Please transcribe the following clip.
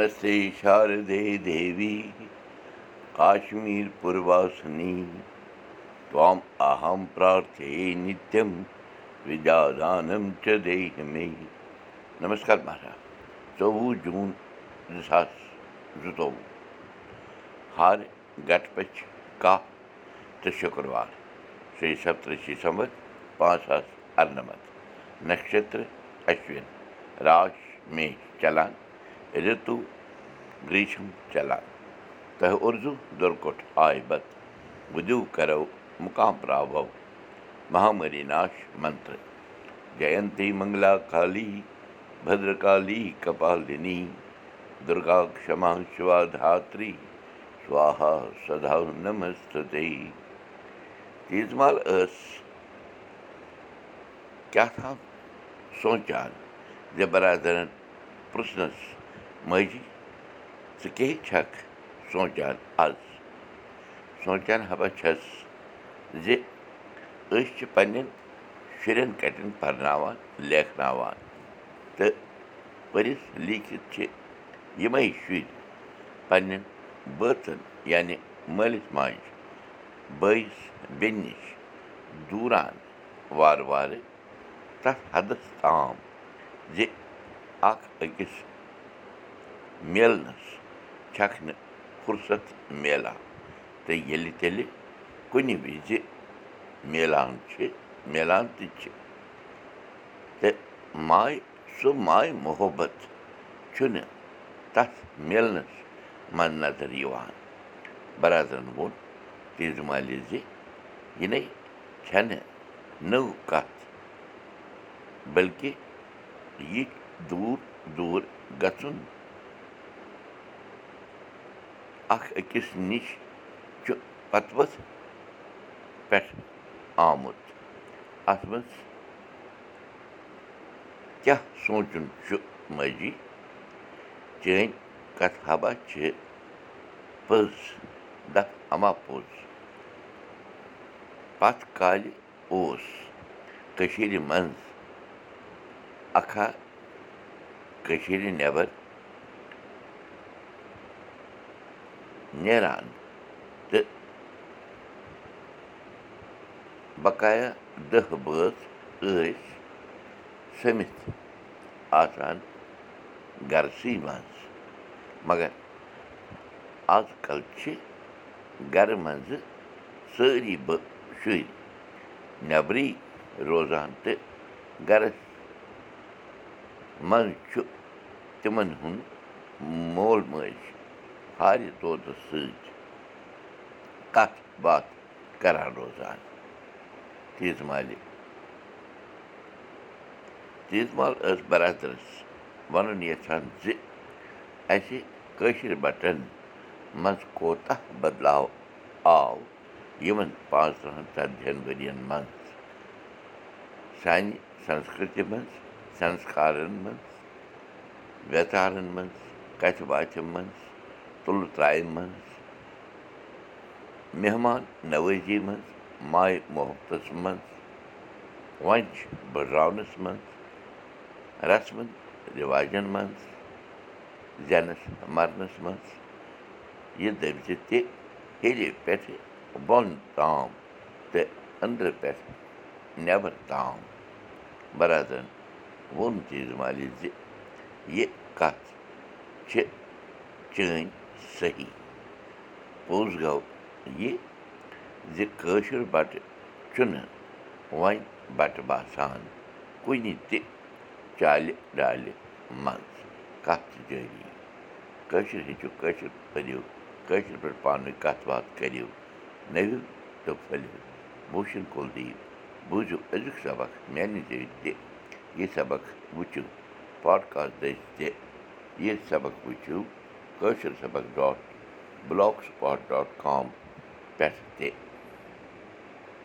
नमस्ते शारदे देवी। काश्मीरपूर्वासिनी त्वाम् अहं प्रार्थये नित्यं विद्यादानं च देहि मे नमस्कार महाराज। चोवीस जून दो हजार चौव हार घटपच का तो शुक्रवार। श्री सप्तषि संवत पाँच सात अर्नमत नक्षत्र अश्विन। राश में चलान। پراو مہامری ناش منتر جینتی منگلا کالی بدرکالی کپالنی دُرگا کما شِوا دھاتری سوہا سدا نمست تیٖژ مال ٲس کیٛاہ برادرن پرٛژھنَس ماجی ژٕ کیٛاہ چھکھ سونٛچان آز سونٛچان ہبا چھَس زِ أسۍ چھِ پنٛنٮ۪ن شُرٮ۪ن کَٹٮ۪ن پَرناوان لیکھناوان تہٕ پٔرِتھ لیٖکھِتھ چھِ یِمَے شُرۍ پنٛنٮ۪ن بٲژَن یعنی مٲلِس ماجہِ بٲیِس بیٚنہِ نِش دوٗران وارٕ وارٕ تَتھ حدَس تام زِ اَکھ أکِس میلنَس چھَکھ نہٕ فُرست میلان تہٕ ییٚلہِ تیٚلہِ کُنہِ وِزِ میلان چھِ میلان تہِ چھِ تہٕ ماے سُہ ماے محبت چھُنہٕ تَتھ میلنَس منٛز نظر یِوان برادرَن ووٚن تیٖژ مالہِ زِ یِنَے چھَنہٕ نٔو کَتھ بٔلکہِ یہِ دوٗر دوٗر گژھُن اَکھ أکِس نِش چھُ پَتہٕ وَتھ پٮ۪ٹھ آمُت۔ اَتھ منٛز کیٛاہ سونٛچُن چھُ ماجی چٲنۍ کَتھ حبا چھِ پٔز دَپ اَما پوٚز۔ پَتھ کالہِ اوس کٔشیٖرِ منٛز اَکھا کٔشیٖرِ نٮ۪بر نیران تہٕ بقایا دہ بٲژ ٲسۍ سٔمِتھ آسان گرسٕے منٛز مگر آز کل چھِ گرٕ منٛزٕ سٲری بہٕ شُرۍ نٮ۪برٕے روزان تہٕ گرس منٛز چھُ تِمن ہُنٛد مول موج طوطہٕ سۭتۍ کَتھ باتھ کران روزان مالہِ تیٖژ مال ٲس برادرَس وَنُن یَژھان زِ اَسہِ کٲشِر بَٹن منٛز کوتاہ بدلاو آو یِمن پانٛژتٕرٛہن ژَتجِہن ؤرۍین منٛز سانہِ سنسکرتی منٛز سنسکارن منٛز ویژارن منٛز کَتھِ باتھِ منٛز تُلہٕ ترٛامہِ منٛز مہمان نوٲزی منٛز ماے محبتَس منٛز وۄنۍ چھِ بٔڑراونَس منٛز رسمَن رِواجَن منٛز زٮ۪نَس مَرنَس منٛز یہِ دٔپۍزِ تہِ ہیٚرِ پٮ۪ٹھٕ بۄن تام تہٕ أنٛدرٕ پٮ۪ٹھ نٮ۪بر تام برادرَن ووٚن تیٖژ مالہِ زِ یہِ کَتھ چھِ چٲنۍ صحیح پوٚز گوٚو یہِ زِ کٲشُر بَٹہٕ چھُنہٕ وۄنۍ بَٹہٕ باسان کُنہِ تہِ چالہِ ڈالہِ منٛز کَتھ جٲری کٲشِر ہیٚچھِو کٲشِر پٔرِو کٲشِر پٲٹھۍ پانہٕ ؤنۍ کَتھ باتھ کٔرِو نٔوِو تہٕ پھٔلِو بوٗشن کُلدیٖپ بوٗزِو أزیُک سبق میٛانہِ ذٔریعہِ تہِ یہِ سبق وٕچھِو پاڈکاسٹ دٔسۍ تہِ یہِ سبق وٕچھِو Koshur Sabaq dot blogspot dot com پٮ۪ٹھ تہِ